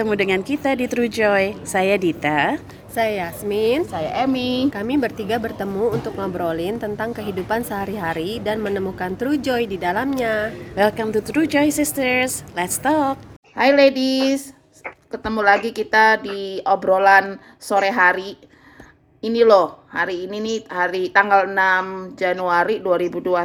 Hai, ketemu dengan kita di True Joy. Saya Dita. Saya Yasmin. Saya Emmy. Kami bertiga bertemu untuk ngobrolin tentang kehidupan sehari-hari dan menemukan true joy di dalamnya. Welcome to True Joy Sisters. Let's talk. Hai ladies, ketemu lagi kita di obrolan sore hari. Ini loh, hari ini nih hari tanggal 6 Januari 2021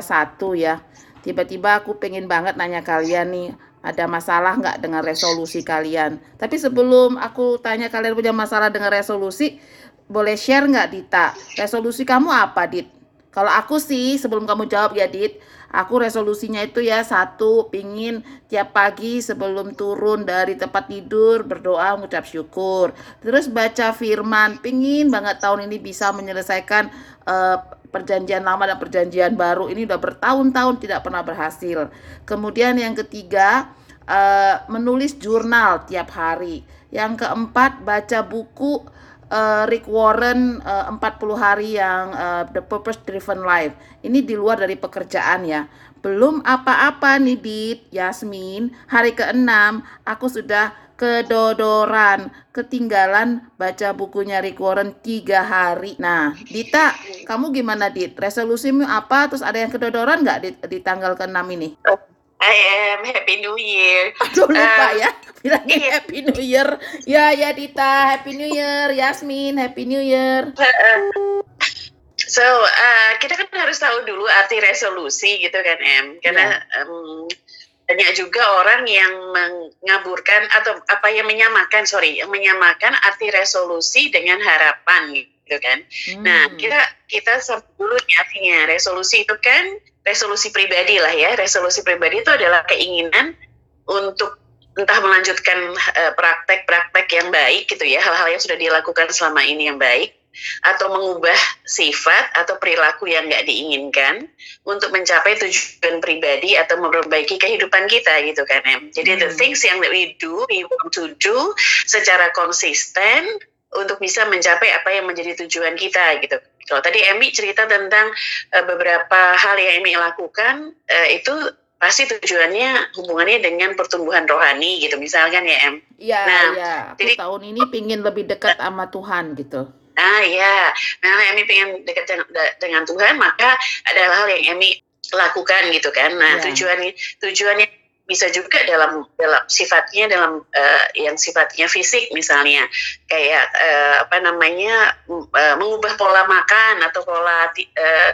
ya. Tiba-tiba aku pengen banget nanya kalian nih, ada masalah nggak dengan resolusi kalian? Tapi sebelum aku tanya kalian punya masalah dengan resolusi, boleh share nggak Dita? Resolusi kamu apa, Dit? Kalau aku sih, sebelum kamu jawab ya, Dit, aku resolusinya itu ya satu, pingin tiap pagi sebelum turun dari tempat tidur berdoa mengucap syukur. Terus baca firman, pingin banget tahun ini bisa menyelesaikan uh, perjanjian lama dan perjanjian baru ini udah bertahun-tahun tidak pernah berhasil. Kemudian yang ketiga uh, menulis jurnal tiap hari. Yang keempat baca buku uh, Rick Warren uh, 40 hari yang The Purpose Driven Life. Ini di luar dari pekerjaan ya. Belum apa-apa nih Dit, Yasmin. Hari keenam aku sudah kedodoran, ketinggalan baca bukunya Rick Warren tiga hari. Nah, Dita, kamu gimana Dit? Resolusimu apa? Terus ada yang kedodoran nggak di, di tanggal ke-6 ini? I am Happy New Year. Aduh lupa um, ya, bilangin iya. Happy New Year. Ya ya Dita, Happy New Year. Yasmin, Happy New Year. so uh, kita kan harus tahu dulu arti resolusi gitu kan Em, karena yeah. um, banyak juga orang yang mengaburkan atau apa yang menyamakan sorry yang menyamakan arti resolusi dengan harapan gitu kan. Hmm. nah kita kita dulu artinya. Resolusi itu kan resolusi pribadi lah ya. Resolusi pribadi itu adalah keinginan untuk entah melanjutkan eh, praktek-praktek uh, yang baik gitu ya. Hal-hal yang sudah dilakukan selama ini yang baik atau mengubah sifat atau perilaku yang nggak diinginkan untuk mencapai tujuan pribadi atau memperbaiki kehidupan kita gitu kan em. Jadi hmm. the things yang that we do, we want to do secara konsisten untuk bisa mencapai apa yang menjadi tujuan kita gitu. Kalau tadi Emi cerita tentang uh, beberapa hal yang Emi lakukan uh, itu pasti tujuannya hubungannya dengan pertumbuhan rohani gitu misalkan ya Em. Iya, nah, iya. Jadi tahun ini pingin lebih dekat sama Tuhan gitu. Ah ya, nah Emi pengen dekat dengan Tuhan, maka ada hal yang Emi lakukan gitu kan. Nah yeah. tujuannya tujuannya bisa juga dalam dalam sifatnya dalam uh, yang sifatnya fisik misalnya kayak uh, apa namanya uh, mengubah pola makan atau pola uh,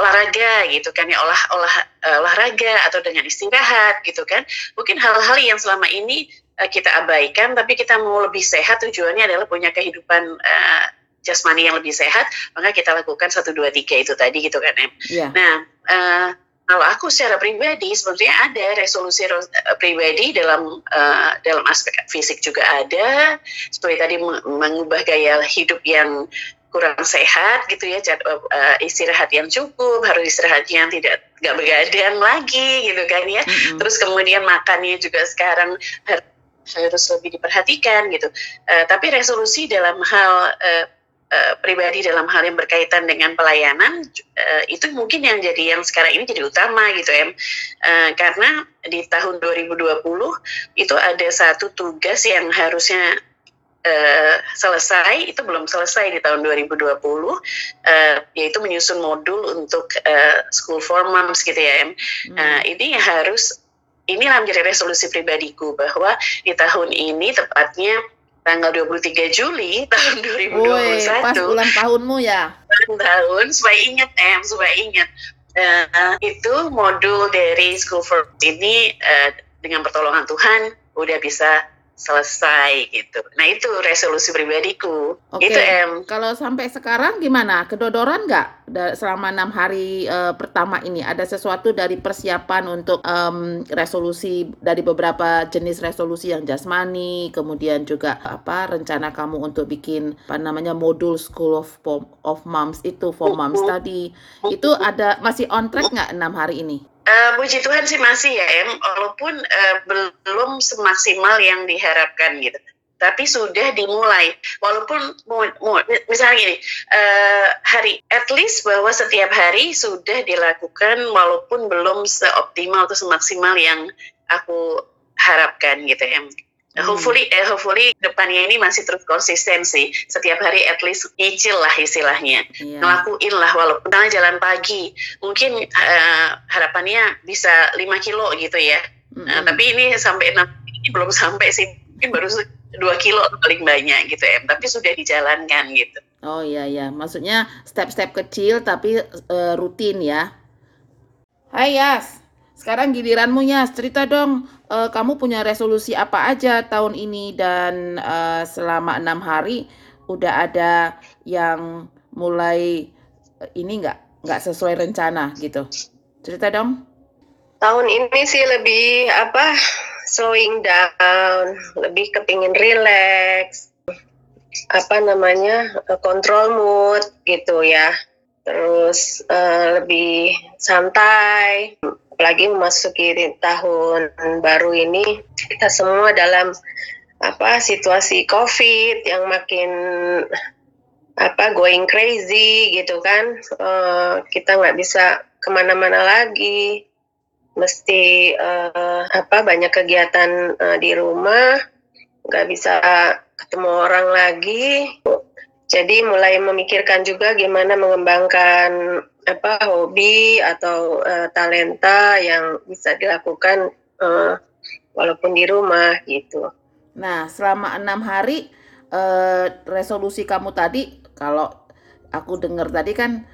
olahraga gitu kan ya olah olah uh, olahraga atau dengan istirahat gitu kan mungkin hal-hal yang selama ini kita abaikan tapi kita mau lebih sehat tujuannya adalah punya kehidupan uh, jasmani yang lebih sehat, maka kita lakukan satu dua tiga itu tadi gitu kan em. Yeah. Nah uh, kalau aku secara pribadi sebenarnya ada resolusi uh, pribadi dalam uh, dalam aspek fisik juga ada, seperti tadi mengubah gaya hidup yang kurang sehat gitu ya uh, istirahat yang cukup harus istirahat yang tidak nggak begadang lagi gitu kan ya mm-hmm. terus kemudian makannya juga sekarang harus lebih diperhatikan gitu. Uh, tapi resolusi dalam hal uh, uh, pribadi dalam hal yang berkaitan dengan pelayanan uh, itu mungkin yang jadi yang sekarang ini jadi utama gitu em. Uh, karena di tahun 2020 itu ada satu tugas yang harusnya uh, selesai itu belum selesai di tahun 2020 uh, yaitu menyusun modul untuk uh, school for moms gitu ya em. Hmm. uh, ini harus inilah menjadi resolusi pribadiku bahwa di tahun ini tepatnya tanggal 23 Juli tahun 2021. Woy, pas ulang tahunmu ya? Tahun, supaya ingat em, supaya ingat. Uh, itu modul dari School for ini uh, dengan pertolongan Tuhan udah bisa selesai gitu. Nah itu resolusi pribadiku. Oke. Itu em. Kalau sampai sekarang gimana? Kedodoran nggak selama enam hari uh, pertama ini? Ada sesuatu dari persiapan untuk um, resolusi dari beberapa jenis resolusi yang jasmani, kemudian juga apa rencana kamu untuk bikin apa namanya modul School of of Moms itu for Moms tadi itu ada masih on track nggak enam hari ini? Uh, puji Tuhan sih masih ya em, walaupun uh, belum semaksimal yang diharapkan gitu. Tapi sudah dimulai, walaupun misalnya gini, uh, hari at least bahwa setiap hari sudah dilakukan, walaupun belum seoptimal atau semaksimal yang aku harapkan gitu em. Hmm. Hopefully, eh, hopefully depannya ini masih terus konsisten sih. Setiap hari at least nyicil lah istilahnya, yeah. ngelakuin lah walaupun jalan pagi. Mungkin uh, harapannya bisa 5 kilo gitu ya. Mm -hmm. uh, tapi ini sampai enam ini belum sampai sih. Mungkin baru dua kilo paling banyak gitu ya. Tapi sudah dijalankan gitu. Oh iya ya, maksudnya step-step kecil tapi uh, rutin ya. Hai Yas. Sekarang giliranmu ya, cerita dong, uh, kamu punya resolusi apa aja tahun ini dan uh, selama enam hari udah ada yang mulai uh, ini nggak nggak sesuai rencana gitu. Cerita dong. Tahun ini sih lebih apa slowing down, lebih kepingin relax, apa namanya kontrol mood gitu ya. Terus uh, lebih santai, apalagi memasuki tahun baru ini kita semua dalam apa situasi covid yang makin apa going crazy gitu kan. Uh, kita nggak bisa ke mana-mana lagi. Mesti uh, apa banyak kegiatan uh, di rumah. Nggak bisa ketemu orang lagi. Jadi mulai memikirkan juga gimana mengembangkan apa hobi atau uh, talenta yang bisa dilakukan uh, walaupun di rumah gitu. Nah, selama enam hari uh, resolusi kamu tadi, kalau aku dengar tadi kan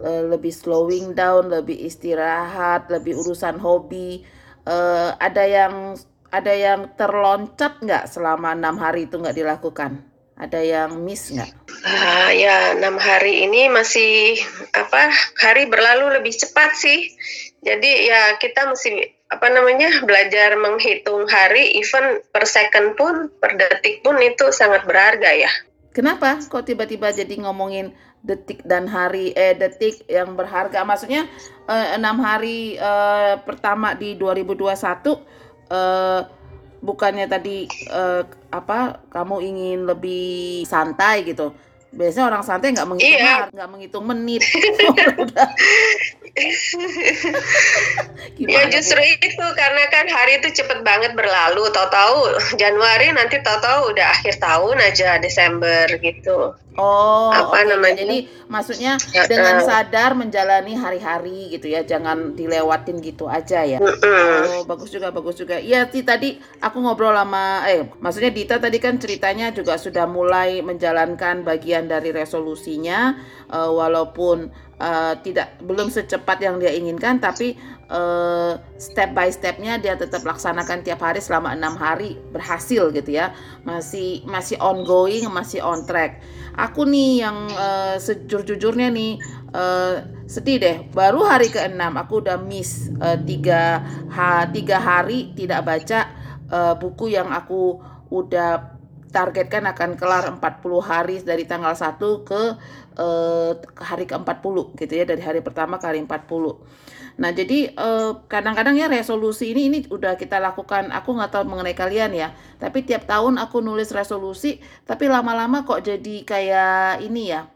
uh, lebih slowing down, lebih istirahat, lebih urusan hobi. Uh, ada yang ada yang terloncat nggak selama enam hari itu nggak dilakukan? Ada yang miss nggak? Uh, ya enam hari ini masih apa hari berlalu lebih cepat sih. Jadi ya kita mesti apa namanya belajar menghitung hari, even per second pun, per detik pun itu sangat berharga ya. Kenapa? Kok tiba-tiba jadi ngomongin detik dan hari eh detik yang berharga? Maksudnya eh, enam hari eh, pertama di 2021 eh, bukannya tadi uh, apa kamu ingin lebih santai gitu biasanya orang santai nggak menghitung iya. nggak menghitung menit ya justru bu? itu karena kan hari itu cepet banget berlalu tahu-tahu Januari nanti tahu-tahu udah akhir tahun aja Desember gitu Oh, apa okay. namanya? Jadi maksudnya ya, dengan uh, sadar menjalani hari-hari gitu ya, jangan dilewatin gitu aja ya. Uh, uh. Oh, bagus juga, bagus juga. Iya, tadi aku ngobrol sama eh maksudnya Dita tadi kan ceritanya juga sudah mulai menjalankan bagian dari resolusinya uh, walaupun uh, tidak belum secepat yang dia inginkan tapi uh, step by stepnya dia tetap laksanakan tiap hari selama enam hari berhasil gitu ya. Masih masih ongoing masih on track. Aku nih yang uh, sejujur-jujurnya nih uh, sedih deh. Baru hari ke enam aku udah miss uh, tiga ha, tiga hari tidak baca uh, buku yang aku udah targetkan akan kelar 40 hari dari tanggal 1 ke uh, hari ke-40 gitu ya dari hari pertama ke hari 40 Nah, jadi eh, kadang-kadang ya resolusi ini ini udah kita lakukan. Aku nggak tahu mengenai kalian ya, tapi tiap tahun aku nulis resolusi, tapi lama-lama kok jadi kayak ini ya,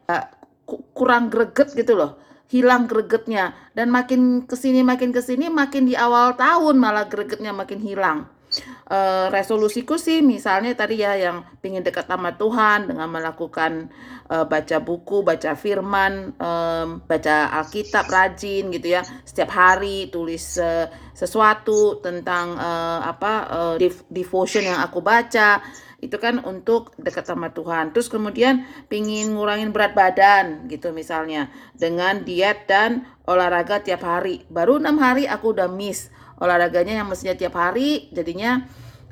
kurang greget gitu loh. Hilang gregetnya dan makin ke sini makin ke sini makin di awal tahun malah gregetnya makin hilang uh, resolusiku sih misalnya tadi ya yang ingin dekat sama Tuhan dengan melakukan uh, baca buku, baca firman, um, baca Alkitab rajin gitu ya setiap hari tulis uh, sesuatu tentang uh, apa uh, devotion yang aku baca itu kan untuk dekat sama Tuhan. Terus kemudian pingin ngurangin berat badan gitu misalnya dengan diet dan olahraga tiap hari. Baru enam hari aku udah miss olahraganya yang mestinya tiap hari jadinya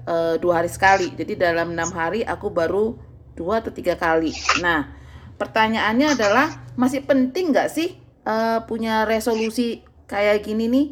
uh, dua hari sekali. Jadi dalam enam hari aku baru dua atau tiga kali. Nah pertanyaannya adalah masih penting nggak sih uh, punya resolusi kayak gini nih?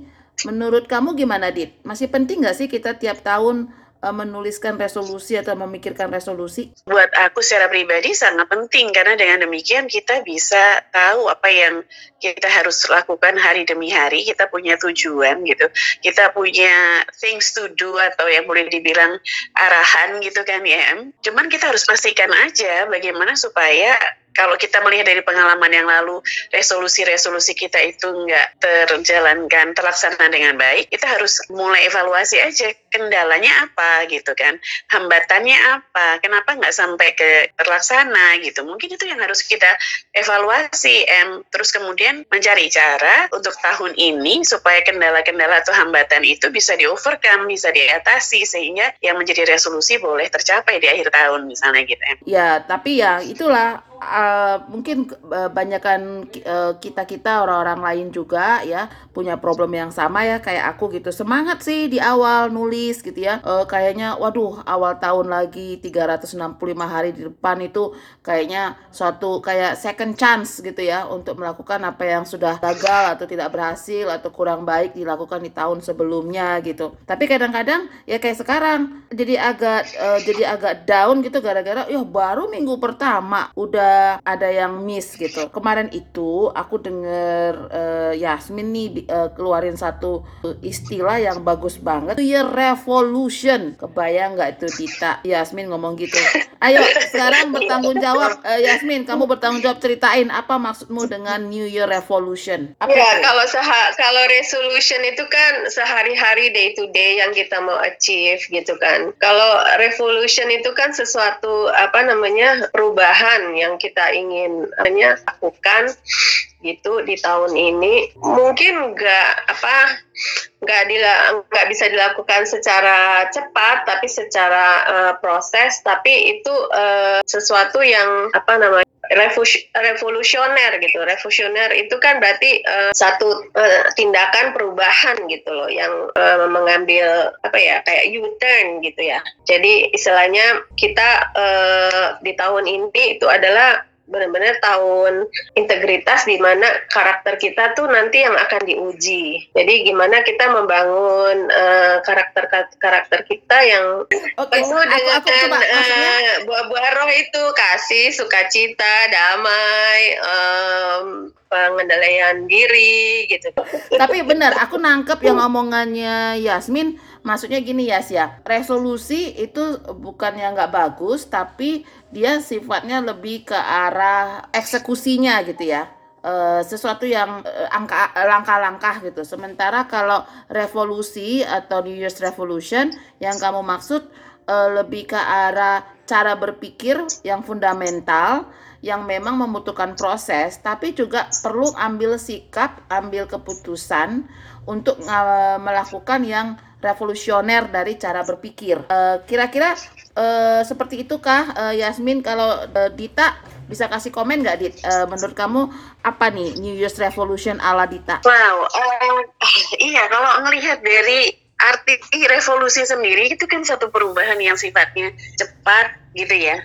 Menurut kamu gimana dit? Masih penting nggak sih kita tiap tahun menuliskan resolusi atau memikirkan resolusi? Buat aku secara pribadi sangat penting karena dengan demikian kita bisa tahu apa yang kita harus lakukan hari demi hari. Kita punya tujuan gitu. Kita punya things to do atau yang boleh dibilang arahan gitu kan ya. Cuman kita harus pastikan aja bagaimana supaya kalau kita melihat dari pengalaman yang lalu resolusi-resolusi kita itu nggak terjalankan terlaksana dengan baik kita harus mulai evaluasi aja kendalanya apa gitu kan hambatannya apa kenapa nggak sampai ke terlaksana gitu. Mungkin itu yang harus kita evaluasi em terus kemudian mencari cara untuk tahun ini supaya kendala-kendala atau hambatan itu bisa di overcome bisa diatasi sehingga yang menjadi resolusi boleh tercapai di akhir tahun misalnya gitu em. Ya, tapi ya itulah uh, mungkin uh, banyakkan uh, kita-kita orang-orang lain juga ya punya problem yang sama ya kayak aku gitu. Semangat sih di awal nulis gitu ya. Uh, kayaknya waduh awal tahun lagi 365 hari di depan itu kayaknya suatu kayak second chance gitu ya untuk melakukan apa yang sudah gagal atau tidak berhasil atau kurang baik dilakukan di tahun sebelumnya gitu. Tapi kadang-kadang ya kayak sekarang jadi agak uh, jadi agak down gitu gara-gara ya baru minggu pertama udah ada yang miss gitu. Kemarin itu aku denger uh, Yasmin nih uh, keluarin satu istilah yang bagus banget. New Year Revolution. Kebayang nggak itu Dita? Yasmin ngomong gitu. Ayo sekarang bertanggung jawab uh, Yasmin, kamu bertanggung jawab ceritain apa maksudmu dengan New Year Revolution? Apa ya, itu? kalau seha kalau resolution itu kan sehari-hari day to day yang kita mau achieve gitu kan. Kalau revolution itu kan sesuatu apa namanya perubahan yang kita ingin hanya lakukan gitu di tahun ini. Mungkin nggak apa nggak nggak bisa dilakukan secara cepat tapi secara uh, proses. Tapi itu uh, sesuatu yang apa namanya revolusioner gitu. Revolusioner itu kan berarti uh, satu uh, tindakan perubahan gitu loh yang uh, mengambil apa ya kayak U-turn gitu ya. Jadi istilahnya kita uh, di tahun ini itu adalah benar-benar tahun integritas di mana karakter kita tuh nanti yang akan diuji. Jadi gimana kita membangun uh, karakter karakter kita yang okay. penuh dengan aku, aku uh, buah-buah roh itu kasih, sukacita, damai, um, pengendalian diri gitu. Tapi benar, aku nangkep yang omongannya Yasmin maksudnya gini ya sih ya resolusi itu bukan yang nggak bagus tapi dia sifatnya lebih ke arah eksekusinya gitu ya e, sesuatu yang e, angka langkah-langkah gitu sementara kalau revolusi atau New Year's Revolution yang kamu maksud lebih ke arah cara berpikir yang fundamental yang memang membutuhkan proses tapi juga perlu ambil sikap ambil keputusan untuk melakukan yang revolusioner dari cara berpikir. Kira-kira uh, seperti itukah uh, Yasmin? Kalau uh, Dita bisa kasih komen nggak Dit? Uh, menurut kamu apa nih New Year's Revolution ala Dita? Wow, uh, iya kalau ngelihat dari arti revolusi sendiri itu kan satu perubahan yang sifatnya cepat gitu ya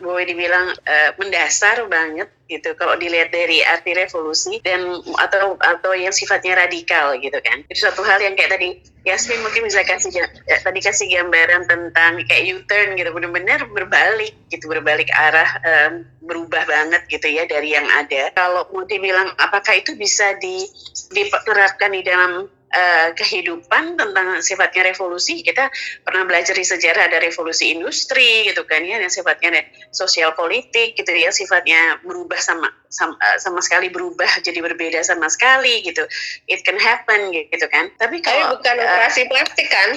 boleh dibilang uh, mendasar banget gitu. Kalau dilihat dari arti revolusi dan atau atau yang sifatnya radikal gitu kan. Itu satu hal yang kayak tadi Yasmin mungkin bisa kasih ya, tadi kasih gambaran tentang kayak U-turn gitu. Benar-benar berbalik gitu berbalik arah um, berubah banget gitu ya dari yang ada. Kalau mau dibilang apakah itu bisa di, diterapkan di dalam uh, kehidupan tentang sifatnya revolusi kita pernah belajar di sejarah ada revolusi industri gitu kan ya yang sifatnya sosial politik gitu ya sifatnya berubah sama sama, eh, sama sekali berubah jadi berbeda sama sekali gitu. It can happen gitu kan. Tapi kalau bukan uh, operasi plastik kan?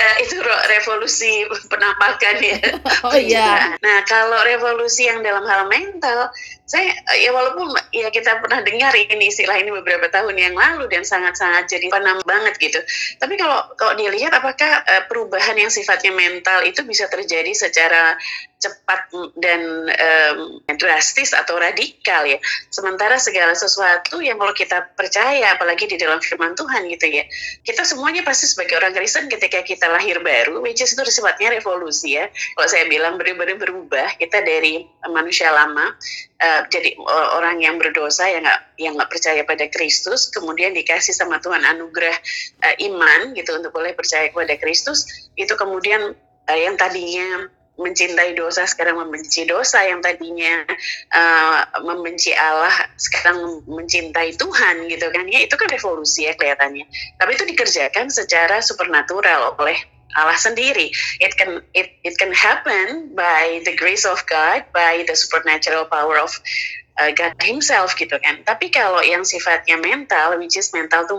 Uh, itu revolusi penampakan ya oh iya. Nah kalau revolusi yang dalam hal mental saya ya walaupun ya kita pernah dengar ini istilah ini beberapa tahun yang lalu dan sangat-sangat jadi panam banget gitu. Tapi kalau kalau dilihat apakah uh, perubahan yang sifatnya mental itu bisa terjadi secara cepat dan um, drastis atau radikal ya. Sementara segala sesuatu yang kalau kita percaya, apalagi di dalam firman Tuhan gitu ya, kita semuanya pasti sebagai orang Kristen ketika kita lahir baru, which is itu sifatnya revolusi ya. Kalau saya bilang benar-benar berubah, kita dari manusia lama uh, jadi orang yang berdosa yang nggak yang nggak percaya pada Kristus, kemudian dikasih sama Tuhan anugerah uh, iman gitu untuk boleh percaya kepada Kristus, itu kemudian uh, yang tadinya mencintai dosa sekarang membenci dosa yang tadinya uh, membenci Allah sekarang mencintai Tuhan gitu kan ya itu kan revolusi ya kelihatannya tapi itu dikerjakan secara supernatural oleh Allah sendiri. It can it it can happen by the grace of God, by the supernatural power of uh, God Himself gitu kan. Tapi kalau yang sifatnya mental, which is mental tuh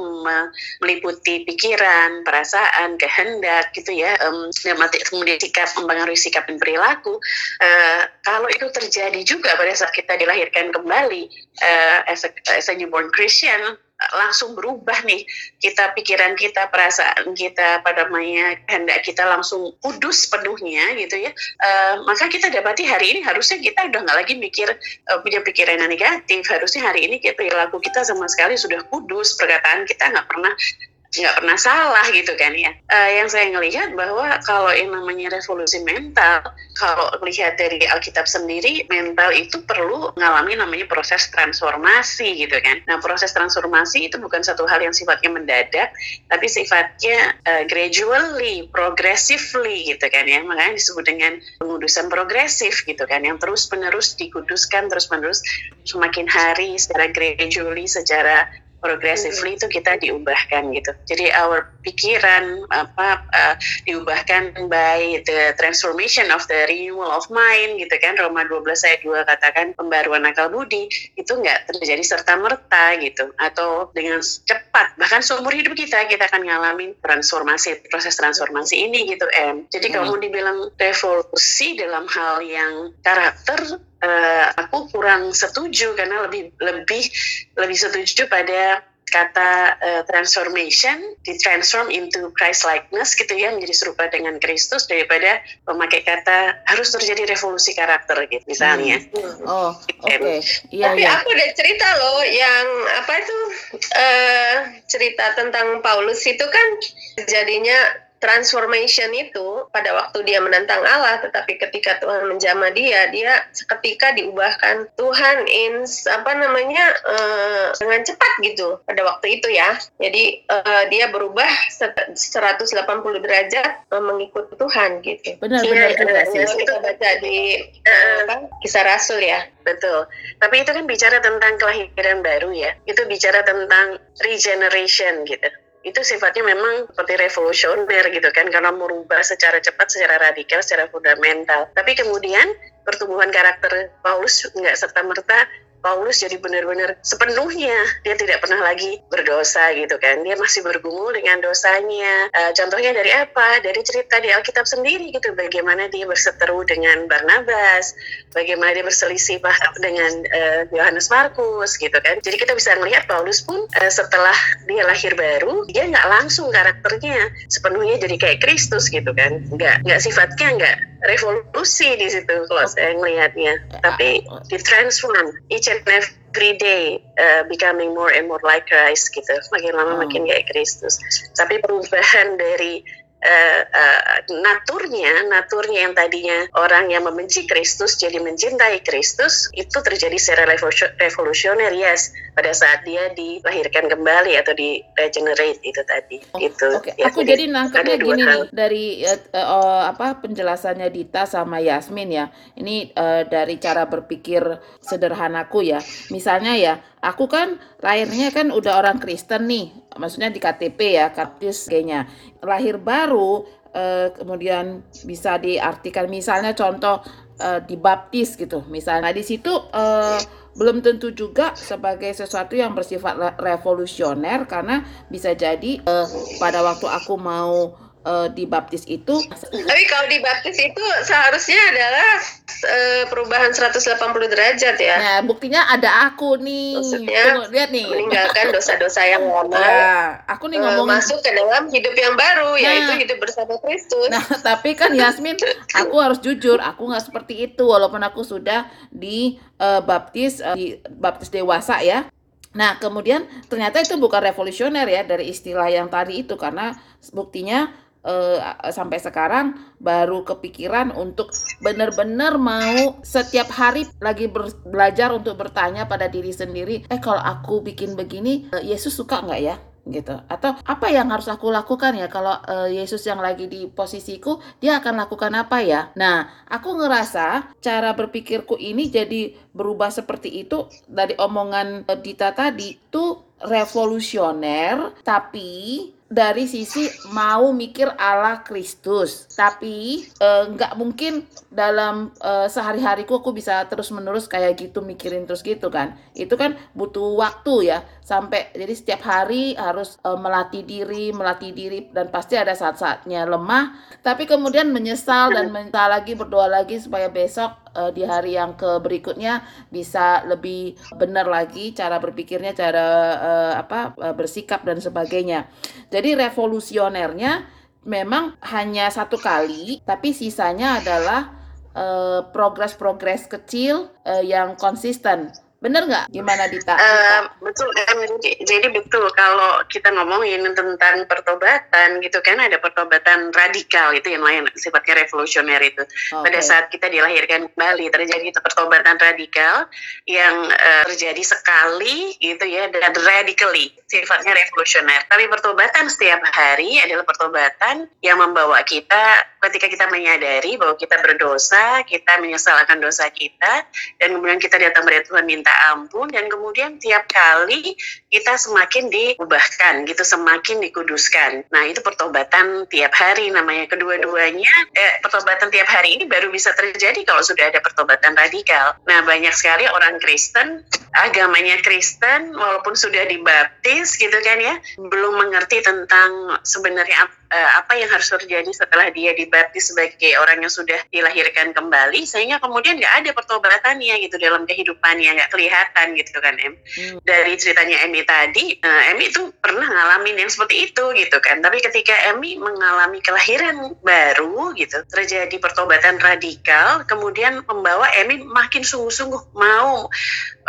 meliputi pikiran, perasaan, kehendak gitu ya, um, kemudian sikap mempengaruhi sikap dan perilaku. Uh, kalau itu terjadi juga pada saat kita dilahirkan kembali uh, as, a, as a newborn Christian, langsung berubah nih kita pikiran kita perasaan kita pada maya kehendak kita langsung kudus penuhnya gitu ya. Uh, maka kita dapati hari ini harusnya kita udah nggak lagi mikir uh, punya pikiran yang negatif. Harusnya hari ini perilaku kita sama sekali sudah kudus. Perkataan kita nggak pernah nggak pernah salah gitu kan ya. Uh, yang saya ngelihat bahwa kalau yang namanya revolusi mental, kalau melihat dari Alkitab sendiri, mental itu perlu mengalami namanya proses transformasi gitu kan. Nah proses transformasi itu bukan satu hal yang sifatnya mendadak, tapi sifatnya uh, gradually, progressively gitu kan ya. Makanya disebut dengan pengudusan progresif gitu kan, yang terus menerus dikuduskan terus menerus semakin hari secara gradually, secara progressively itu kita diubahkan gitu. Jadi our pikiran apa uh, diubahkan by the transformation of the renewal of mind gitu kan. Roma 12 ayat 2 katakan pembaruan akal budi itu nggak terjadi serta merta gitu atau dengan cepat bahkan seumur hidup kita kita akan ngalamin transformasi proses transformasi ini gitu em. Jadi hmm. kalau dibilang revolusi dalam hal yang karakter uh, aku kurang setuju karena lebih lebih lebih setuju pada kata uh, transformation ditransform into Christ likeness gitu ya menjadi serupa dengan Kristus daripada memakai kata harus terjadi revolusi karakter gitu misalnya. Hmm. Oh, oke. Okay. Iya, Tapi ya. aku udah cerita loh yang apa itu uh, cerita tentang Paulus itu kan jadinya transformation itu pada waktu dia menantang Allah, tetapi ketika Tuhan menjamah dia, dia seketika diubahkan Tuhan in apa namanya uh, dengan cepat gitu pada waktu itu ya. Jadi uh, dia berubah 180 derajat uh, mengikut Tuhan gitu. Benar benar benar. Ya, kita baca di uh, kisah Rasul ya. Betul. Tapi itu kan bicara tentang kelahiran baru ya. Itu bicara tentang regeneration gitu itu sifatnya memang seperti revolusioner gitu kan karena merubah secara cepat, secara radikal, secara fundamental. Tapi kemudian pertumbuhan karakter Paulus nggak serta merta Paulus jadi benar-benar sepenuhnya dia tidak pernah lagi berdosa gitu kan. Dia masih bergumul dengan dosanya. Uh, contohnya dari apa? Dari cerita di Alkitab sendiri gitu. Bagaimana dia berseteru dengan Barnabas bagaimana dia berselisih paham dengan uh, Yohanes Markus gitu kan. Jadi kita bisa melihat Paulus pun uh, setelah dia lahir baru dia nggak langsung karakternya sepenuhnya jadi kayak Kristus gitu kan. Nggak nggak sifatnya nggak revolusi di situ kalau saya melihatnya. Tapi ditransform each and every day uh, becoming more and more like Christ gitu. Makin lama oh. makin kayak Kristus. Tapi perubahan dari uh, uh, naturnya, naturnya yang tadinya orang yang membenci Kristus jadi mencintai Kristus itu terjadi secara revolusioner yes pada saat dia dilahirkan kembali atau di regenerate itu tadi oh, itu. Okay. Ya, Aku jadi, jadi nangkepnya gini nih dari uh, uh, apa penjelasannya Dita sama Yasmin ya. Ini uh, dari cara berpikir sederhanaku ya. Misalnya ya, aku kan lahirnya kan udah orang Kristen nih, maksudnya di KTP ya, kaptis kayaknya. Lahir baru uh, kemudian bisa diartikan misalnya contoh uh, dibaptis gitu. Misalnya di situ uh, belum tentu juga sebagai sesuatu yang bersifat revolusioner karena bisa jadi uh, pada waktu aku mau uh, dibaptis itu. Tapi kalau dibaptis itu seharusnya adalah uh, perubahan 180 derajat ya. Nah, buktinya ada aku nih. Maksudnya, Tunggu, lihat nih. Meninggalkan dosa-dosa yang lama. Nah, aku nih ngomong uh, masuk ke dalam hidup yang baru, nah, yaitu hidup bersama Kristus. Nah, tapi kan Yasmin, aku harus jujur, aku nggak seperti itu walaupun aku sudah di uh, baptis uh, di baptis dewasa ya. Nah, kemudian ternyata itu bukan revolusioner ya dari istilah yang tadi itu karena buktinya uh, sampai sekarang baru kepikiran untuk benar-benar mau setiap hari lagi belajar untuk bertanya pada diri sendiri, eh kalau aku bikin begini, uh, Yesus suka nggak ya? gitu. Atau apa yang harus aku lakukan ya? Kalau uh, Yesus yang lagi di posisiku dia akan lakukan apa ya? Nah aku ngerasa cara berpikirku ini jadi berubah seperti itu. Dari omongan Dita tadi itu revolusioner tapi dari sisi mau mikir ala Kristus. Tapi eh, nggak mungkin dalam eh, sehari-hariku aku bisa terus-menerus kayak gitu mikirin terus gitu kan. Itu kan butuh waktu ya sampai jadi setiap hari harus eh, melatih diri melatih diri dan pasti ada saat-saatnya lemah tapi kemudian menyesal dan minta lagi berdoa lagi supaya besok uh, di hari yang ke berikutnya bisa lebih benar lagi cara berpikirnya, cara uh, apa uh, bersikap dan sebagainya. Jadi revolusionernya memang hanya satu kali, tapi sisanya adalah progres-progres uh, kecil uh, yang konsisten. Bener nggak? Gimana Dita? Uh, betul, jadi betul kalau kita ngomongin tentang pertobatan gitu kan ada pertobatan radikal itu yang lain sifatnya revolusioner itu. Okay. Pada saat kita dilahirkan kembali terjadi itu pertobatan radikal yang uh, terjadi sekali gitu ya dan radically sifatnya revolusioner. Tapi pertobatan setiap hari adalah pertobatan yang membawa kita ketika kita menyadari bahwa kita berdosa, kita menyesalkan dosa kita dan kemudian kita datang pada Tuhan minta ampun dan kemudian tiap kali kita semakin diubahkan gitu semakin dikuduskan. Nah itu pertobatan tiap hari namanya. Kedua-duanya eh, pertobatan tiap hari ini baru bisa terjadi kalau sudah ada pertobatan radikal. Nah banyak sekali orang Kristen agamanya Kristen walaupun sudah dibaptis gitu kan ya belum mengerti tentang sebenarnya uh, apa yang harus terjadi setelah dia dibaptis sebagai orang yang sudah dilahirkan kembali sehingga kemudian nggak ada pertobatannya gitu dalam kehidupannya nggak kelihatan gitu kan em. Hmm. dari ceritanya Emi tadi uh, Emi itu pernah ngalamin yang seperti itu gitu kan. Tapi ketika Emi mengalami kelahiran baru gitu terjadi pertobatan radikal kemudian membawa Emi makin sungguh-sungguh mau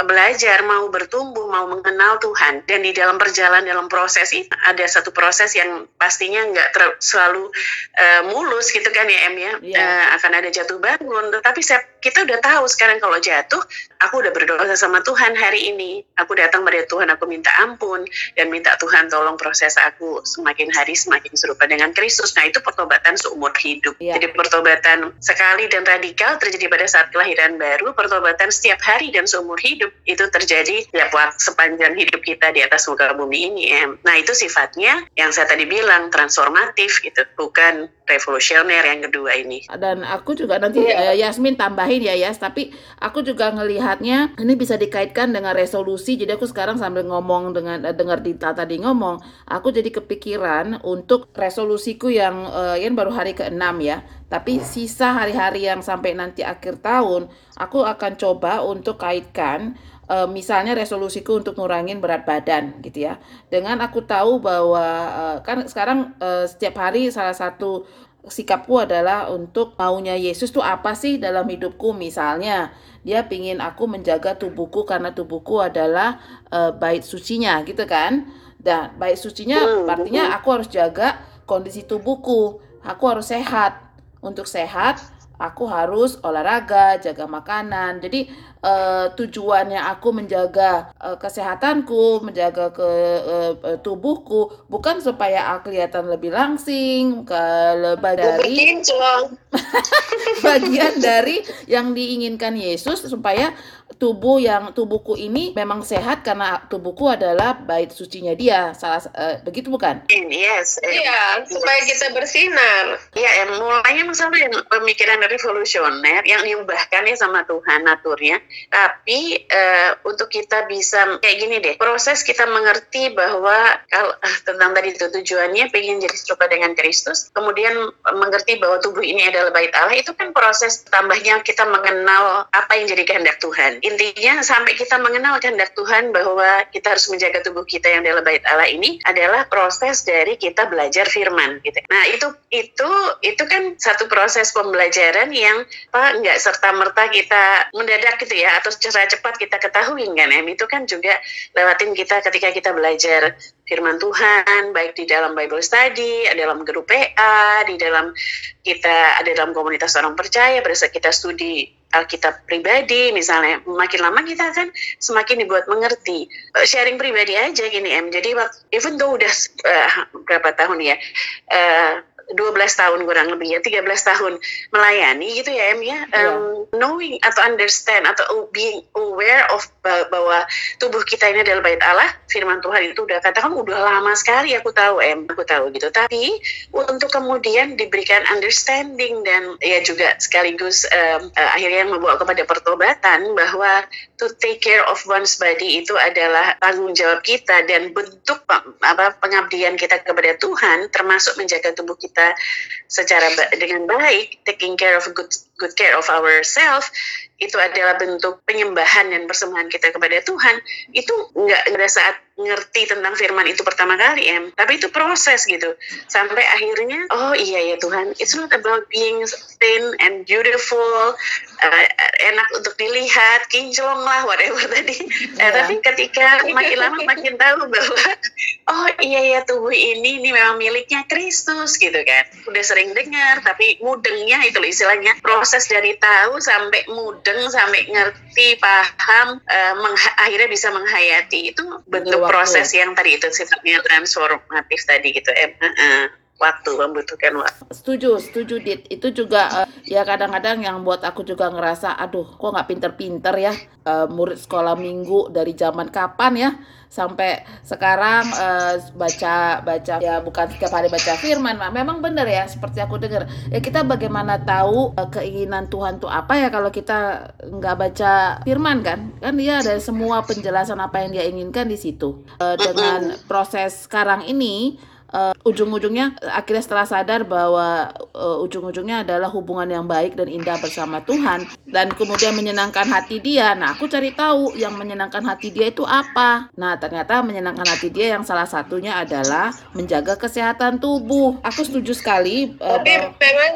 belajar mau bertumbuh mau mengenal Tuhan. Dan di dalam perjalanan dalam proses ini ada satu proses yang pastinya nggak ter, selalu uh, mulus gitu kan ya Em ya yeah. Iya. uh, akan ada jatuh bangun tetapi saya, kita udah tahu sekarang kalau jatuh aku udah berdoa sama Tuhan hari ini aku datang pada Tuhan aku minta ampun dan minta Tuhan tolong proses aku semakin hari semakin serupa dengan Kristus nah itu pertobatan seumur hidup yeah. jadi pertobatan sekali dan radikal terjadi pada saat kelahiran baru pertobatan setiap hari dan seumur hidup itu terjadi ya buat sepanjang hidup kita di atas muka bumi ini Em nah itu sifatnya yang saya tadi bilang transformasi alternatif gitu, bukan revolusioner yang kedua ini. Dan aku juga nanti yeah. uh, Yasmin tambahin ya Yas, tapi aku juga ngelihatnya ini bisa dikaitkan dengan resolusi. Jadi aku sekarang sambil ngomong dengan uh, dengar Dita tadi ngomong, aku jadi kepikiran untuk resolusiku yang uh, yang baru hari ke-6 ya. Tapi sisa hari-hari yang sampai nanti akhir tahun, aku akan coba untuk kaitkan uh, misalnya resolusiku untuk ngurangin berat badan gitu ya. Dengan aku tahu bahwa uh, kan sekarang uh, setiap hari salah satu sikapku adalah untuk maunya Yesus tuh apa sih dalam hidupku? Misalnya dia pingin aku menjaga tubuhku karena tubuhku adalah uh, bait sucinya gitu kan? Dan bait sucinya hmm, artinya aku harus jaga kondisi tubuhku. Aku harus sehat. Untuk sehat aku harus olahraga, jaga makanan. Jadi uh, tujuannya aku menjaga uh, kesehatanku, menjaga ke uh, tubuhku bukan supaya aku kelihatan lebih langsing, ke lebih dari bagian dari yang diinginkan Yesus supaya tubuh yang tubuhku ini memang sehat karena tubuhku adalah bait sucinya dia. Salah uh, begitu bukan? Yes. Iya, supaya kita bersinar. Iya, yang mulainya misalnya yang pemikiran revolusioner yang diubahkan ya sama Tuhan naturnya. Tapi uh, untuk kita bisa kayak gini deh, proses kita mengerti bahwa kalau uh, tentang tadi itu tujuannya pengen jadi serupa dengan Kristus, kemudian mengerti bahwa tubuh ini adalah bait Allah itu kan proses tambahnya kita mengenal apa yang jadi kehendak Tuhan intinya sampai kita mengenal kehendak Tuhan bahwa kita harus menjaga tubuh kita yang adalah bait Allah ini adalah proses dari kita belajar firman gitu. Nah, itu itu itu kan satu proses pembelajaran yang apa nggak serta merta kita mendadak gitu ya atau secara cepat kita ketahui kan ya. Itu kan juga lewatin kita ketika kita belajar firman Tuhan baik di dalam Bible study, dalam grup PA, di dalam kita ada dalam komunitas orang percaya saat kita studi Alkitab pribadi misalnya makin lama kita kan semakin dibuat mengerti uh, sharing pribadi aja gini em jadi even though udah uh, berapa tahun ya uh, 12 tahun kurang lebih ya 13 tahun melayani gitu ya Em ya. Um, knowing atau understand atau being aware of bahwa tubuh kita ini adalah bait Allah firman Tuhan itu udah katakan udah lama sekali aku tahu Em aku tahu gitu. Tapi untuk kemudian diberikan understanding dan ya juga sekaligus um, uh, akhirnya membawa kepada pertobatan bahwa to take care of one's body itu adalah tanggung jawab kita dan bentuk apa pengabdian kita kepada Tuhan termasuk menjaga tubuh kita secara dengan baik, taking care of good good care of ourselves, itu adalah bentuk penyembahan dan persembahan kita kepada Tuhan. Itu nggak pada saat ngerti tentang firman itu pertama kali, em. Tapi itu proses gitu. Sampai akhirnya, oh iya ya Tuhan, it's not about being thin and beautiful, uh, enak untuk dilihat, kinclong lah, whatever tadi. Yeah. Uh, tapi ketika makin lama makin tahu bahwa, oh iya ya tubuh ini ini memang miliknya Kristus gitu kan. Udah sering dengar, tapi mudengnya itu istilahnya proses dari tahu sampai mudeng sampai ngerti, paham, uh, akhirnya bisa menghayati itu bentuk proses yang tadi itu sifatnya transformatif tadi gitu em uh, uh, waktu membutuhkan waktu. Setuju setuju dit. Itu juga uh, ya kadang-kadang yang buat aku juga ngerasa aduh kok nggak pinter-pinter ya uh, murid sekolah minggu dari zaman kapan ya? Sampai sekarang uh, baca baca ya bukan setiap hari baca firman memang benar ya seperti aku dengar. Ya kita bagaimana tahu uh, keinginan Tuhan tuh apa ya kalau kita nggak baca firman kan? Kan dia ada semua penjelasan apa yang dia inginkan di situ. Uh, dengan proses sekarang ini uh, ujung-ujungnya akhirnya setelah sadar bahwa uh, ujung-ujungnya adalah hubungan yang baik dan indah bersama Tuhan dan kemudian menyenangkan hati dia. Nah, aku cari tahu yang menyenangkan hati dia itu apa. Nah, ternyata menyenangkan hati dia yang salah satunya adalah menjaga kesehatan tubuh. Aku setuju sekali. Uh, Tapi memang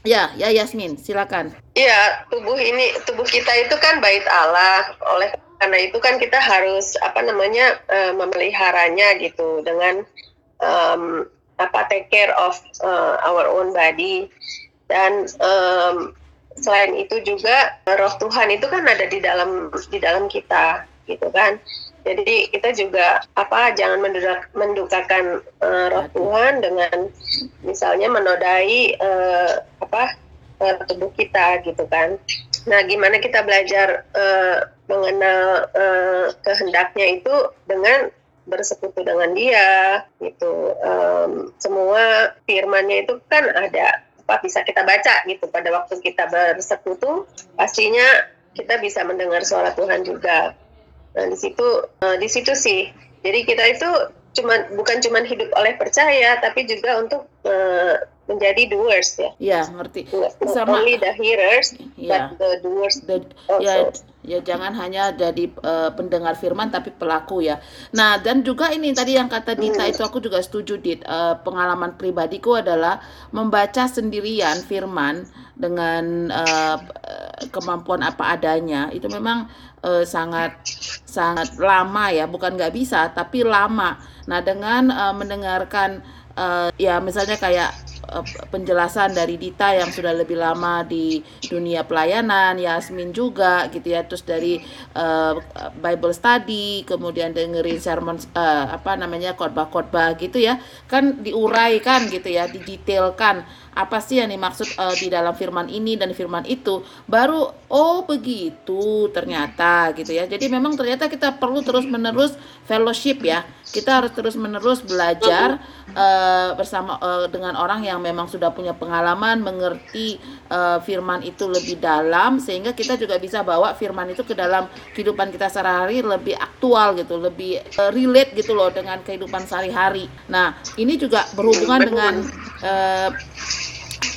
Ya, ya Yasmin, silakan. Iya, tubuh ini tubuh kita itu kan bait Allah. Oleh karena itu kan kita harus apa namanya memeliharanya gitu dengan um, apa take care of uh, our own body. Dan um, selain itu juga roh Tuhan itu kan ada di dalam di dalam kita gitu kan. Jadi kita juga apa jangan mendukakan uh, roh Tuhan dengan misalnya menodai uh, apa uh, tubuh kita gitu kan. Nah gimana kita belajar uh, mengenal uh, kehendaknya itu dengan bersekutu dengan dia gitu um, semua firmannya itu kan ada apa bisa kita baca gitu pada waktu kita bersekutu pastinya kita bisa mendengar suara Tuhan juga nah di situ uh, di situ sih jadi kita itu cuma bukan cuma hidup oleh percaya tapi juga untuk uh, menjadi doers ya. Iya, ngerti. Sama only the hearers ya. but the doers the, also. Ya, ya jangan hanya jadi uh, pendengar firman tapi pelaku ya. Nah, dan juga ini tadi yang kata Dita hmm. itu aku juga setuju Dit. Uh, pengalaman pribadiku adalah membaca sendirian firman dengan uh, kemampuan apa adanya. Itu memang uh, sangat sangat lama ya, bukan nggak bisa tapi lama. Nah, dengan uh, mendengarkan uh, ya misalnya kayak Eh, penjelasan dari Dita yang sudah lebih lama di dunia pelayanan, Yasmin juga gitu ya, terus dari uh, Bible study, kemudian dengerin sermon uh, apa namanya khotbah-khotbah gitu ya, kan diuraikan gitu ya, didetailkan apa sih yang dimaksud uh, di dalam firman ini dan firman itu. Baru oh begitu ternyata gitu ya. Jadi memang ternyata kita perlu terus menerus fellowship ya. Kita harus terus menerus belajar uh, bersama uh, dengan orang yang memang sudah punya pengalaman mengerti uh, firman itu lebih dalam sehingga kita juga bisa bawa firman itu ke dalam kehidupan kita sehari-hari lebih aktual gitu lebih uh, relate gitu loh dengan kehidupan sehari-hari. Nah ini juga berhubungan dengan uh,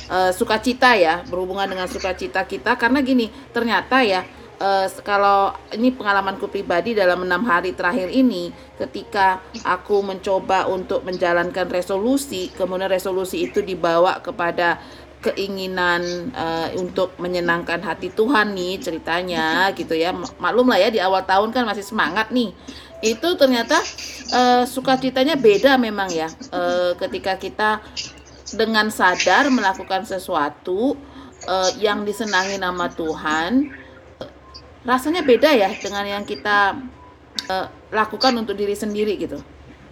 uh, sukacita ya berhubungan dengan sukacita kita. Karena gini ternyata ya uh, kalau ini pengalamanku pribadi dalam enam hari terakhir ini ketika aku mencoba untuk menjalankan resolusi kemudian resolusi itu dibawa kepada keinginan uh, untuk menyenangkan hati Tuhan nih ceritanya gitu ya. Maklum lah ya di awal tahun kan masih semangat nih. Itu ternyata uh, sukacitanya beda memang ya. Uh, ketika kita dengan sadar melakukan sesuatu uh, yang disenangi nama Tuhan rasanya beda ya dengan yang kita uh, lakukan untuk diri sendiri gitu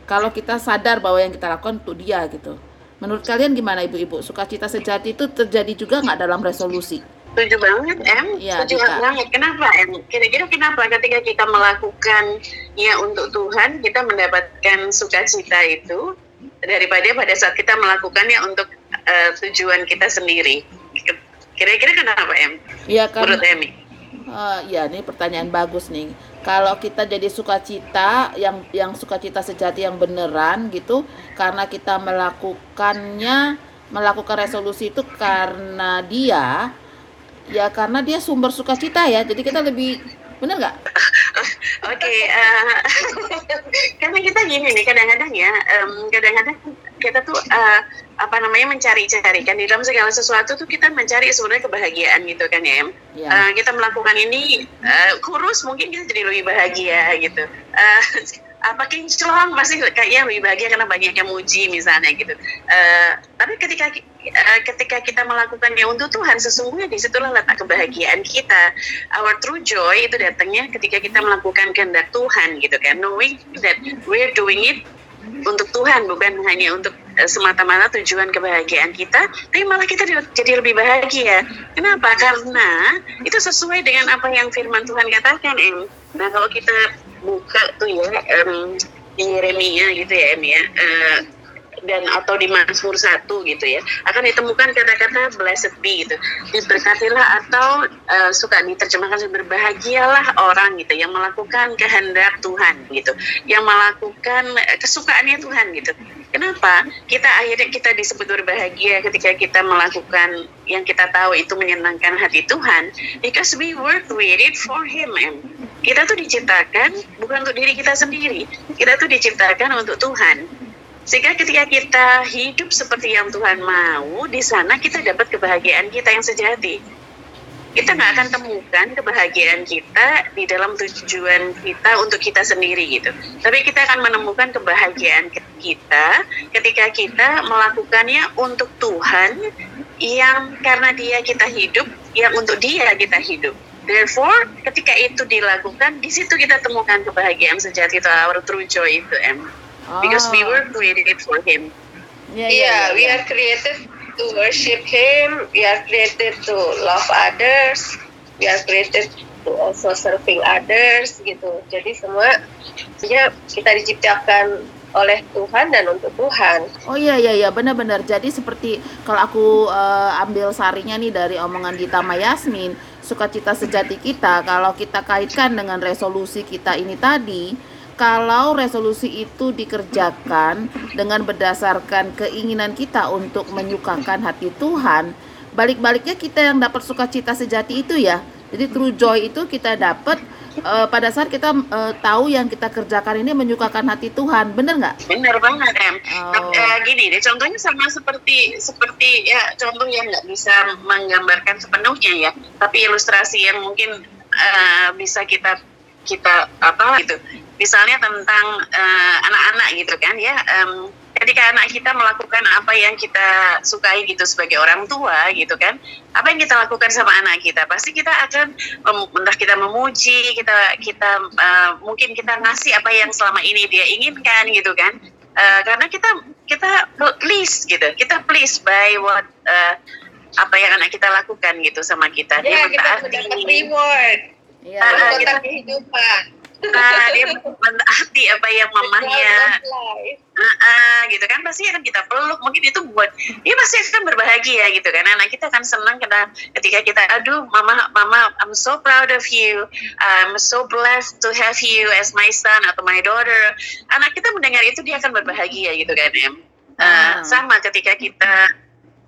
kalau kita sadar bahwa yang kita lakukan untuk dia gitu Menurut kalian gimana ibu-ibu? Sukacita sejati itu terjadi juga nggak dalam resolusi? Setuju banget, Em. Iya, Setuju banget. Kenapa, Em? Kira-kira kenapa ketika kita melakukan ya untuk Tuhan, kita mendapatkan sukacita itu daripada pada saat kita melakukannya untuk eh, tujuan kita sendiri. Kira-kira kenapa, Em? Iya kan? Menurut Emi? Eh, ya, ini pertanyaan bagus nih. Kalau kita jadi sukacita yang yang sukacita sejati yang beneran gitu, karena kita melakukannya melakukan resolusi itu karena dia, ya karena dia sumber sukacita ya. Jadi kita lebih bener nggak? Oke, eh, karena kita gini nih kadang-kadang ya, em, kadang-kadang kita tuh eh, apa namanya mencari-cari kan di dalam segala sesuatu tuh kita mencari sebenarnya kebahagiaan gitu kan ya. Ya. Eh, kita melakukan ini eh, kurus mungkin kita jadi lebih bahagia gitu. Eh, apa kinclong pasti kayaknya lebih bahagia karena banyak yang muji misalnya gitu. Eh, tapi ketika eh, ketika kita melakukannya untuk Tuhan sesungguhnya di situlah letak kebahagiaan kita. Our true joy itu datangnya ketika kita melakukan kehendak Tuhan gitu kan. Knowing that we're doing it untuk Tuhan bukan hanya untuk eh, semata-mata tujuan kebahagiaan kita, tapi malah kita di- jadi lebih bahagia. Kenapa? Karena itu sesuai dengan apa yang Firman Tuhan katakan, Em. Nah kalau kita buka tuh ya di Yeremia gitu ya, Em ya. eh, dan atau di Mazmur 1 gitu ya akan ditemukan kata-kata blessed be gitu. Diberkatilah atau eh, suka diterjemahkan berbahagialah orang gitu yang melakukan kehendak Tuhan gitu. Yang melakukan eh, kesukaannya Tuhan gitu. Kenapa? Kita akhirnya kita disebut berbahagia ketika kita melakukan yang kita tahu itu menyenangkan hati Tuhan because we were created for Him em. kita tuh diciptakan bukan untuk diri kita sendiri. Kita tuh diciptakan untuk Tuhan sehingga ketika kita hidup seperti yang Tuhan mau, di sana kita dapat kebahagiaan kita yang sejati. Kita nggak akan temukan kebahagiaan kita di dalam tujuan kita untuk kita sendiri gitu. Tapi kita akan menemukan kebahagiaan kita ketika kita melakukannya untuk Tuhan yang karena dia kita hidup, yang untuk dia kita hidup. Therefore, ketika itu dilakukan, di situ kita temukan kebahagiaan sejati itu our true joy itu, Em because we were created for him. ya, Yeah, ya, we are created to worship Him. We are created to love others. We are created to also serving others gitu. Jadi semua ya kita diciptakan oleh Tuhan dan untuk Tuhan. Oh iya iya iya benar-benar. Jadi seperti kalau aku eh, ambil sarinya nih dari omongan Gita Mayasmin, sukacita sejati kita kalau kita kaitkan dengan resolusi kita ini tadi, kalau resolusi itu dikerjakan dengan berdasarkan keinginan kita untuk menyukakan hati Tuhan, balik-baliknya kita yang dapat sukacita sejati itu ya. Jadi true joy itu kita dapat eh, pada saat kita eh, tahu yang kita kerjakan ini menyukakan hati Tuhan, bener nggak? Benar banget, Em. Oh. Eh, gini deh, contohnya sama seperti seperti ya contoh yang nggak bisa menggambarkan sepenuhnya ya, tapi ilustrasi yang mungkin eh, bisa kita kita apa gitu. Misalnya tentang eh, anak-anak gitu kan ya. em, ketika anak kita melakukan apa yang kita sukai gitu sebagai orang tua gitu kan apa yang kita lakukan sama anak kita pasti kita akan entah kita memuji kita kita eh, mungkin kita ngasih apa yang selama ini dia inginkan gitu kan Eh, karena kita kita please gitu kita please by what eh, apa yang anak kita lakukan gitu sama kita dia Ya kita mentaati mendapat reward. Ah, iya. kotak kehidupan. Nah, dia mentaati apa yang mamahnya. Ah, ah, gitu kan. Pasti akan kita peluk. Mungkin itu buat dia pasti akan berbahagia gitu kan. Anak kita akan senang karena ketika kita aduh mama mama I'm so proud of you. I'm so blessed to have you as my son atau my daughter. Anak kita mendengar itu dia akan berbahagia gitu kan em. Ah, Ah. sama ketika kita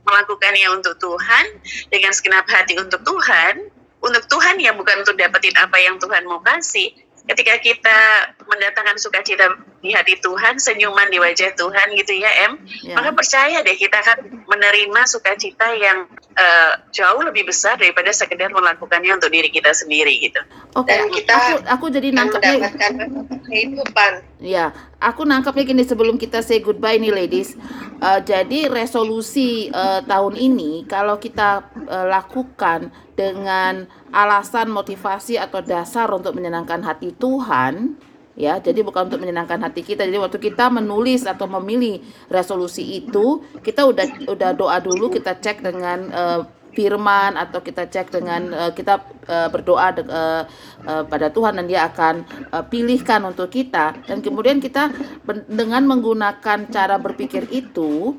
melakukannya untuk Tuhan dengan segenap hati untuk Tuhan untuk Tuhan ya bukan untuk dapetin apa yang Tuhan mau kasih ketika kita mendatangkan sukacita di hati Tuhan, senyuman di wajah Tuhan gitu ya, Em. Ya. Maka percaya deh kita akan menerima sukacita yang eh, jauh lebih besar daripada sekedar melakukannya untuk diri kita sendiri gitu. Oke, Dan aku, kita aku aku jadi nangkepnya mendapatkan kehidupan. ya, aku nangkepnya gini sebelum kita say goodbye nih ladies. Eh, jadi resolusi eh, tahun ini kalau kita eh, lakukan dengan alasan motivasi atau dasar untuk menyenangkan hati Tuhan, ya jadi bukan untuk menyenangkan hati kita. Jadi waktu kita menulis atau memilih resolusi itu kita udah udah doa dulu kita cek dengan uh, firman atau kita cek dengan uh, kita uh, berdoa de, uh, uh, pada Tuhan dan dia akan uh, pilihkan untuk kita. Dan kemudian kita dengan menggunakan cara berpikir itu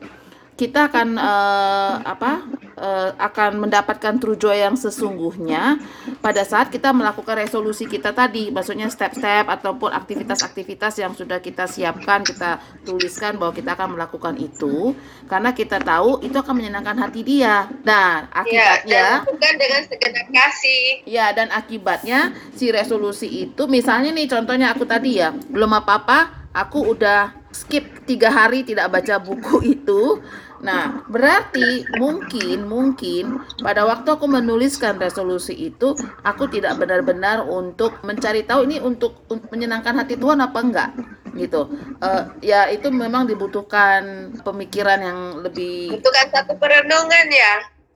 kita akan uh, apa uh, akan mendapatkan true joy yang sesungguhnya pada saat kita melakukan resolusi kita tadi maksudnya step-step ataupun aktivitas-aktivitas yang sudah kita siapkan kita tuliskan bahwa kita akan melakukan itu karena kita tahu itu akan menyenangkan hati dia. Dan iya, akibatnya ya, dan bukan dengan segenap kasih. Ya dan akibatnya si resolusi itu misalnya nih contohnya aku tadi ya belum apa-apa aku udah skip tiga hari tidak baca buku itu Nah, berarti mungkin mungkin pada waktu aku menuliskan resolusi itu, aku tidak benar-benar untuk mencari tahu ini untuk, untuk menyenangkan hati Tuhan apa enggak gitu. Uh, ya itu memang dibutuhkan pemikiran yang lebih. Butuhkan satu perenungan ya.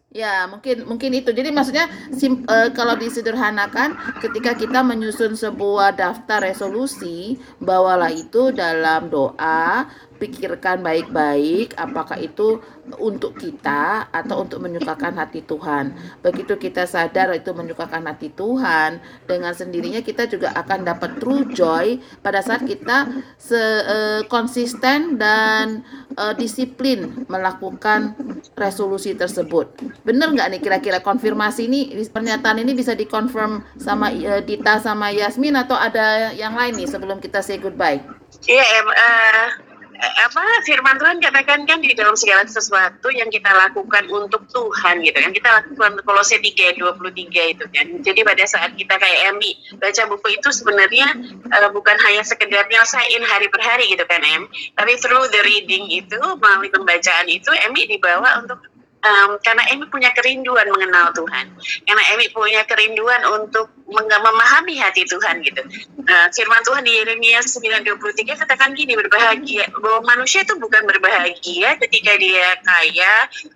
Ya, mungkin mungkin itu. Jadi maksudnya sim, uh, kalau disederhanakan ketika kita menyusun sebuah daftar resolusi, bawalah itu dalam doa, pikirkan baik-baik apakah itu untuk kita atau untuk menyukakan hati Tuhan. Begitu kita sadar itu menyukakan hati Tuhan, dengan sendirinya kita juga akan dapat true joy pada saat kita se uh, konsisten dan uh, disiplin melakukan resolusi tersebut. Benar nggak nih kira-kira konfirmasi ini pernyataan ini bisa dikonfirm sama uh, Dita sama Yasmin atau ada yang lain nih sebelum kita say goodbye? Iya, yeah, uh, apa firman Tuhan katakan kan di dalam segala sesuatu yang kita lakukan untuk Tuhan gitu kan. Kita lakukan Kolose 3 23 itu kan. Jadi pada saat kita kayak Emi baca buku itu sebenarnya uh, bukan hanya sekedar nyelesain hari per hari gitu kan Em. Tapi through the reading itu melalui pembacaan itu Emi dibawa untuk um, karena Emi punya kerinduan mengenal Tuhan, karena Emi punya kerinduan untuk memahami hati Tuhan gitu. Uh, firman Tuhan di Yeremia 9:23 katakan gini berbahagia bahwa manusia itu bukan berbahagia ketika dia kaya,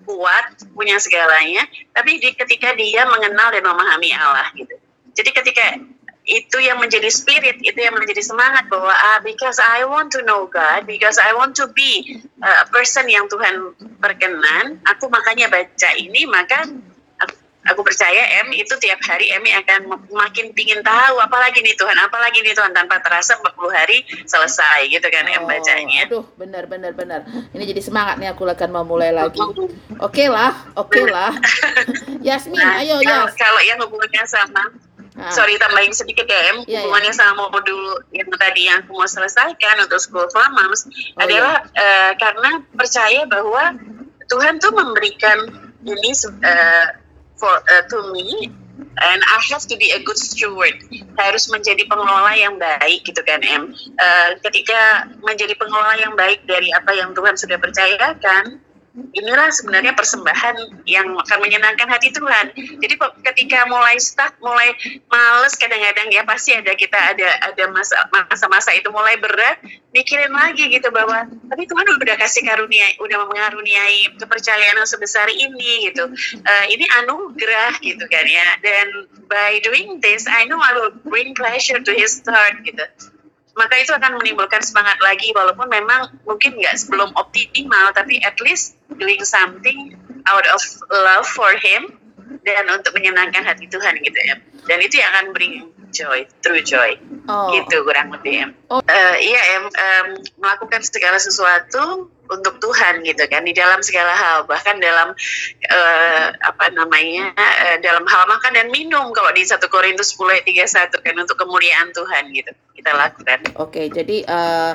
kuat, punya segalanya, tapi di, ketika dia mengenal dan memahami Allah gitu. Jadi ketika itu yang menjadi spirit, itu yang menjadi semangat bahwa ah because I want to know God, because I want to be uh, a person yang Tuhan perkenan, aku makanya baca ini maka aku, aku percaya M itu tiap hari Emi akan makin pingin tahu apalagi nih Tuhan, apalagi nih Tuhan tanpa terasa 40 hari selesai gitu kan oh, M bacanya. Aduh, benar benar benar. Ini jadi semangat nih aku akan mau mulai lagi. Oke okay lah, oke okay lah. Yasmin, nah, ayo ya. Kalau yang hubungannya sama Ah. Sorry tambahin sedikit ya Em, yeah, iya. hubungannya yeah. sama modul yang tadi yang aku mau selesaikan untuk School for Moms oh, adalah yeah. uh, karena percaya bahwa Tuhan tuh memberikan ini uh, for uh, to me and I have to be a good steward harus menjadi pengelola yang baik gitu kan Em uh, ketika menjadi pengelola yang baik dari apa yang Tuhan sudah percayakan inilah sebenarnya persembahan yang akan menyenangkan hati Tuhan. Jadi ketika mulai stuck, mulai males kadang-kadang ya pasti ada kita ada ada masa masa-masa itu mulai berat, mikirin lagi gitu bahwa tapi Tuhan udah kasih karunia, udah mengaruniai kepercayaan yang sebesar ini gitu. Uh, ini anugerah gitu kan ya. Dan by doing this, I know I will bring pleasure to His heart gitu maka itu akan menimbulkan semangat lagi walaupun memang mungkin nggak sebelum optimal tapi at least doing something out of love for him dan untuk menyenangkan hati Tuhan gitu ya. Dan itu yang akan bring joy true joy oh. gitu kurang lebih ya oh. uh, iya em um, melakukan segala sesuatu untuk Tuhan gitu kan di dalam segala hal bahkan dalam uh, apa namanya uh, dalam hal makan dan minum kalau di satu Korintus 10 ayat 31 kan untuk kemuliaan Tuhan gitu kita lakukan. Oke, okay, jadi uh,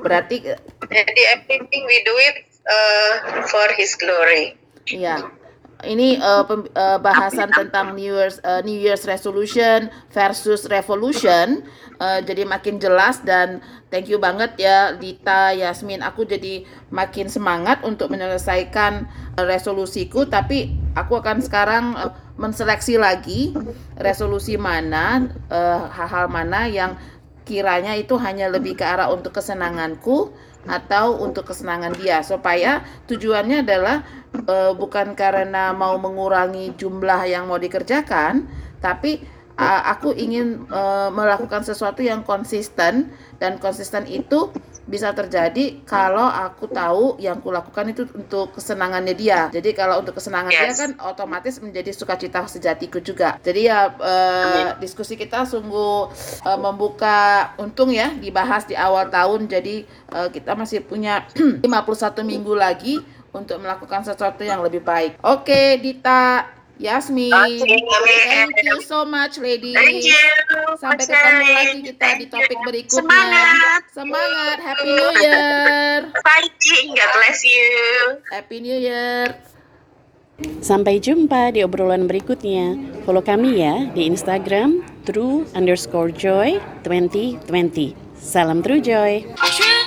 berarti jadi everything we do it uh, for His glory. Iya. Ini uh, pem, uh, bahasan tentang New Year's uh, New Year's resolution versus revolution. Uh, jadi makin jelas dan thank you banget ya Dita, Yasmin. Aku jadi makin semangat untuk menyelesaikan uh, resolusiku. Tapi aku akan sekarang uh, menseleksi lagi resolusi mana, hal-hal uh, mana yang kiranya itu hanya lebih ke arah untuk kesenanganku atau untuk kesenangan dia. Supaya tujuannya adalah e, bukan karena mau mengurangi jumlah yang mau dikerjakan tapi a- aku ingin eh, melakukan sesuatu yang konsisten dan konsisten itu bisa terjadi kalau aku tahu yang kulakukan itu untuk kesenangannya dia. Jadi kalau untuk kesenangan dia Yes. kan otomatis menjadi sukacita sejatiku juga. Jadi ya eh, diskusi kita sungguh eh, membuka untung ya dibahas di awal tahun. Jadi eh, kita masih punya 51 minggu lagi untuk melakukan sesuatu yang lebih baik. Oke, Dita, Yasmin, Oke, thank you so much, ladies. Thank you. Sampai ketemu lagi kita di topik you. berikutnya. Semangat. Semangat, Happy New Year. Fighting. God bless you. Happy New Year. Sampai jumpa di obrolan berikutnya. Follow kami ya di Instagram true underscore joy 2020. Salam True Joy. True